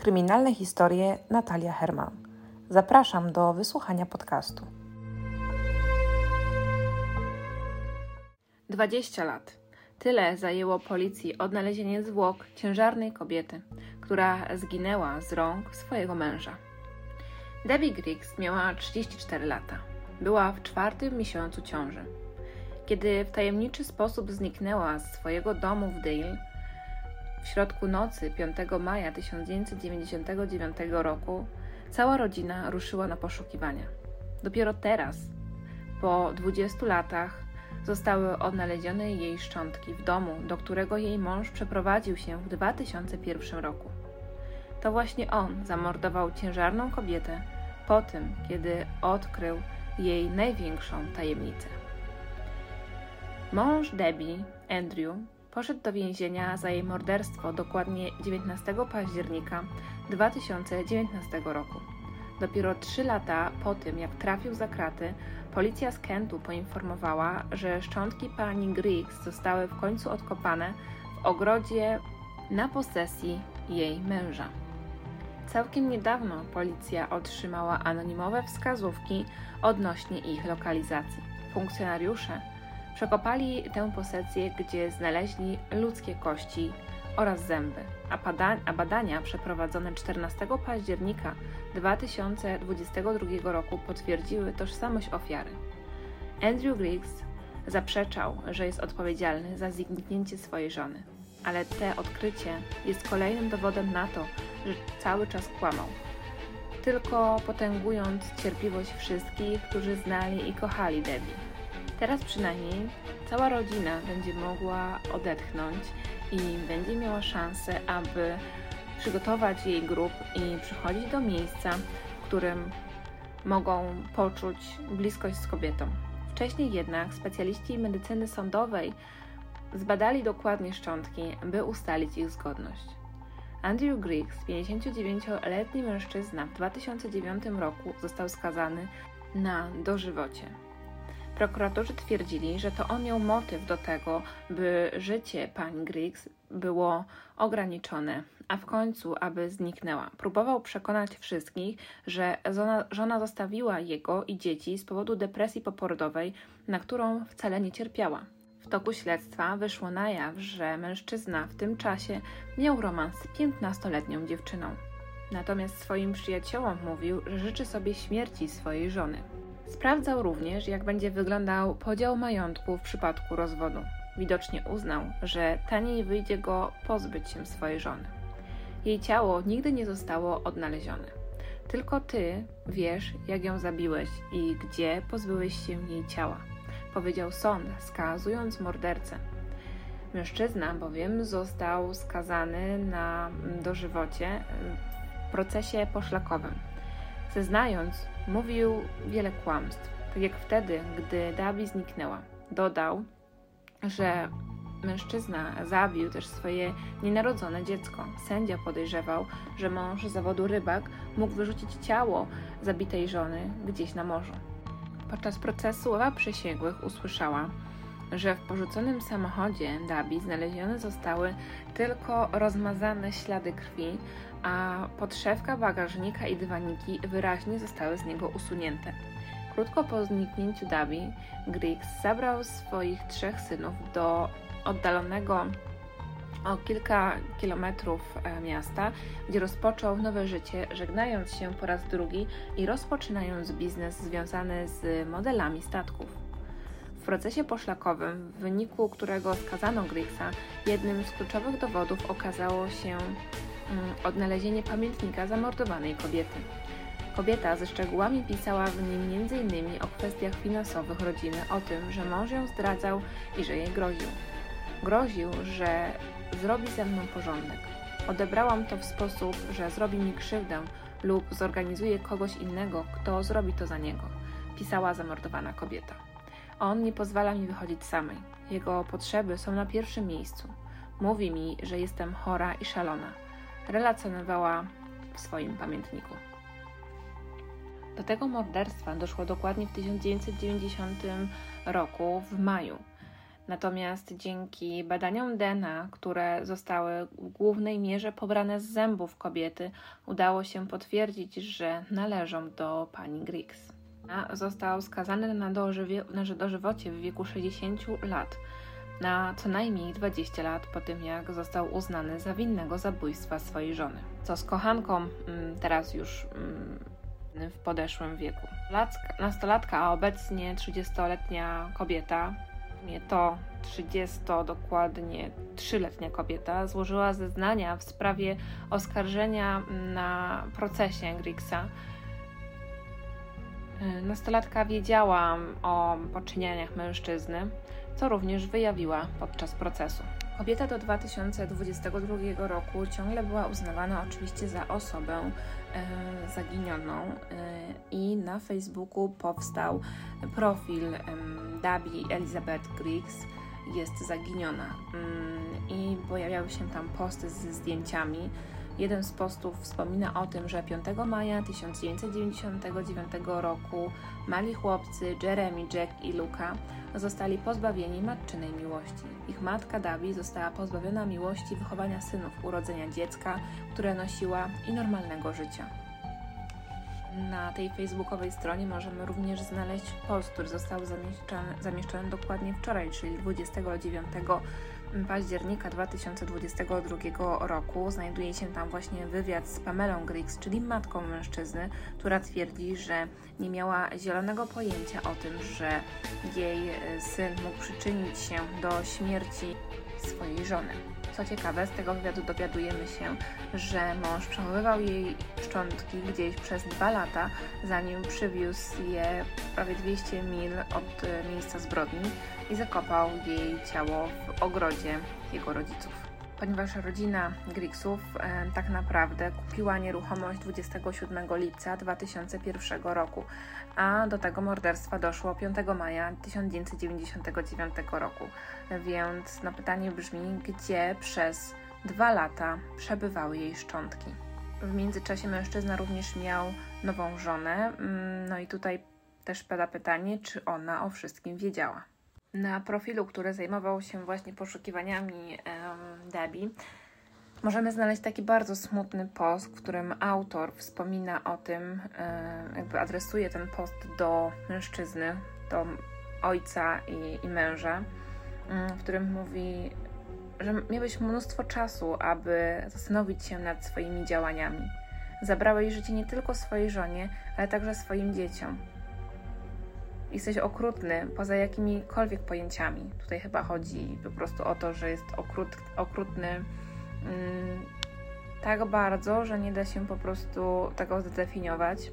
Kryminalne historie Natalia Herman. Zapraszam do wysłuchania podcastu. 20 lat. Tyle zajęło policji odnalezienie zwłok ciężarnej kobiety, która zginęła z rąk swojego męża. Debbie Griggs miała 34 lata. Była w czwartym miesiącu ciąży. Kiedy w tajemniczy sposób zniknęła z swojego domu w Dale, w środku nocy 5 maja 1999 roku, cała rodzina ruszyła na poszukiwania. Dopiero teraz, po 20 latach, zostały odnalezione jej szczątki w domu, do którego jej mąż przeprowadził się w 2001 roku. To właśnie on zamordował ciężarną kobietę po tym, kiedy odkrył jej największą tajemnicę. Mąż Debbie, Andrew, poszedł do więzienia za jej morderstwo dokładnie 19 października 2019 roku. Dopiero trzy lata po tym, jak trafił za kraty, policja z Kentu poinformowała, że szczątki pani Griggs zostały w końcu odkopane w ogrodzie na posesji jej męża. Całkiem niedawno policja otrzymała anonimowe wskazówki odnośnie ich lokalizacji. Funkcjonariusze przekopali tę posesję, gdzie znaleźli ludzkie kości oraz zęby, a, a badania przeprowadzone 14 października 2022 roku potwierdziły tożsamość ofiary. Andrew Griggs zaprzeczał, że jest odpowiedzialny za zniknięcie swojej żony, ale te odkrycie jest kolejnym dowodem na to, że cały czas kłamał, tylko potęgując cierpliwość wszystkich, którzy znali i kochali Debbie. Teraz przynajmniej cała rodzina będzie mogła odetchnąć i będzie miała szansę, aby przygotować jej grup i przychodzić do miejsca, w którym mogą poczuć bliskość z kobietą. Wcześniej jednak specjaliści medycyny sądowej zbadali dokładnie szczątki, by ustalić ich zgodność. Andrew Griggs, 59-letni mężczyzna, w 2009 roku został skazany na dożywocie. Prokuratorzy twierdzili, że to on miał motyw do tego, by życie pani Griggs było ograniczone, a w końcu, aby zniknęła. Próbował przekonać wszystkich, że żona, żona zostawiła jego i dzieci z powodu depresji poporodowej, na którą wcale nie cierpiała. W toku śledztwa wyszło na jaw, że mężczyzna w tym czasie miał romans z 15-letnią dziewczyną. Natomiast swoim przyjaciołom mówił, że życzy sobie śmierci swojej żony. Sprawdzał również, jak będzie wyglądał podział majątku w przypadku rozwodu. Widocznie uznał, że taniej wyjdzie go pozbyć się swojej żony. Jej ciało nigdy nie zostało odnalezione. Tylko ty wiesz, jak ją zabiłeś i gdzie pozbyłeś się jej ciała, powiedział sąd, skazując mordercę. Mężczyzna bowiem został skazany na dożywocie w procesie poszlakowym. Zeznając, mówił wiele kłamstw, tak jak wtedy, gdy Dabi zniknęła. Dodał, że mężczyzna zabił też swoje nienarodzone dziecko. Sędzia podejrzewał, że mąż zawodu rybak mógł wyrzucić ciało zabitej żony gdzieś na morzu. Podczas procesu ława przysięgłych usłyszała, że w porzuconym samochodzie Dabi znalezione zostały tylko rozmazane ślady krwi, a podszewka bagażnika i dywaniki wyraźnie zostały z niego usunięte. Krótko po zniknięciu Dabi, Griggs zabrał swoich trzech synów do oddalonego o kilka kilometrów e, miasta, gdzie rozpoczął nowe życie, żegnając się po raz drugi i rozpoczynając biznes związany z modelami statków. W procesie poszlakowym, w wyniku którego skazano Griggsa, jednym z kluczowych dowodów okazało się Mm, odnalezienie pamiętnika zamordowanej kobiety. Kobieta ze szczegółami pisała w nim m.in. o kwestiach finansowych rodziny, o tym, że mąż ją zdradzał i że jej groził. Groził, że zrobi ze mną porządek. Odebrałam to w sposób, że zrobi mi krzywdę lub zorganizuje kogoś innego, kto zrobi to za niego, pisała zamordowana kobieta. On nie pozwala mi wychodzić samej. Jego potrzeby są na pierwszym miejscu. Mówi mi, że jestem chora i szalona relacjonowała w swoim pamiętniku. Do tego morderstwa doszło dokładnie w 1990 roku, w maju. Natomiast dzięki badaniom DNA, które zostały w głównej mierze pobrane z zębów kobiety, udało się potwierdzić, że należą do pani Griggs. Został skazany na, dożywie, na dożywocie w wieku 60 lat, na co najmniej 20 lat po tym, jak został uznany za winnego zabójstwa swojej żony. Co z kochanką, mm, teraz już mm, w podeszłym wieku. Nastolatka, a obecnie 30-letnia kobieta to 30 dokładnie 3-letnia kobieta złożyła zeznania w sprawie oskarżenia na procesie Grigsa. E, nastolatka wiedziała o poczynieniach mężczyzny, co również wyjawiła podczas procesu. Kobieta do 2022 roku ciągle była uznawana oczywiście za osobę e, zaginioną e, i na Facebooku powstał profil e, Dabi Elizabeth Griggs jest zaginiona mm, i pojawiały się tam posty ze zdjęciami Jeden z postów wspomina o tym, że 5 maja 1999 roku mali chłopcy Jeremy, Jack i Luka zostali pozbawieni matczynej miłości. Ich matka Dabi została pozbawiona miłości wychowania synów, urodzenia dziecka, które nosiła i normalnego życia. Na tej facebookowej stronie możemy również znaleźć post, który został zamieszczony, zamieszczony dokładnie wczoraj, czyli 29 października 2022 roku znajduje się tam właśnie wywiad z Pamelą Griggs, czyli matką mężczyzny, która twierdzi, że nie miała zielonego pojęcia o tym, że jej syn mógł przyczynić się do śmierci swojej żony. Co ciekawe, z tego wywiadu dowiadujemy się, że mąż przechowywał jej szczątki gdzieś przez dwa lata, zanim przywiózł je prawie 200 mil od miejsca zbrodni i zakopał jej ciało w ogrodzie jego rodziców ponieważ rodzina Grigsów e, tak naprawdę kupiła nieruchomość 27 lipca 2001 roku, a do tego morderstwa doszło 5 maja 1999 roku. Więc no pytanie brzmi, gdzie przez dwa lata przebywały jej szczątki. W międzyczasie mężczyzna również miał nową żonę, mm, no i tutaj też pada pytanie, czy ona o wszystkim wiedziała. Na profilu, który zajmował się właśnie poszukiwaniami um, Debbie, możemy znaleźć taki bardzo smutny post, w którym autor wspomina o tym, jakby adresuje ten post do mężczyzny, do ojca i, i męża, w którym mówi, że miałeś mnóstwo czasu, aby zastanowić się nad swoimi działaniami. Zabrałeś życie nie tylko swojej żonie, ale także swoim dzieciom jesteś okrutny poza jakimikolwiek pojęciami. Tutaj chyba chodzi po prostu o to, że jest okrut, okrutny mm, tak bardzo, że nie da się po prostu tego zdefiniować,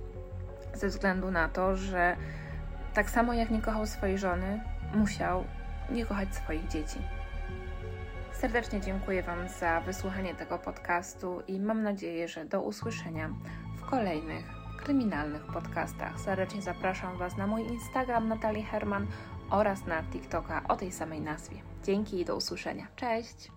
ze względu na to, że tak samo jak nie kochał swojej żony, musiał nie kochać swoich dzieci. Serdecznie dziękuję Wam za wysłuchanie tego podcastu i mam nadzieję, że do usłyszenia w kolejnych kryminalnych podcastach. Serdecznie zapraszam Was na mój Instagram Natalii Herman oraz na TikToka o tej samej nazwie. Dzięki i do usłyszenia. Cześć!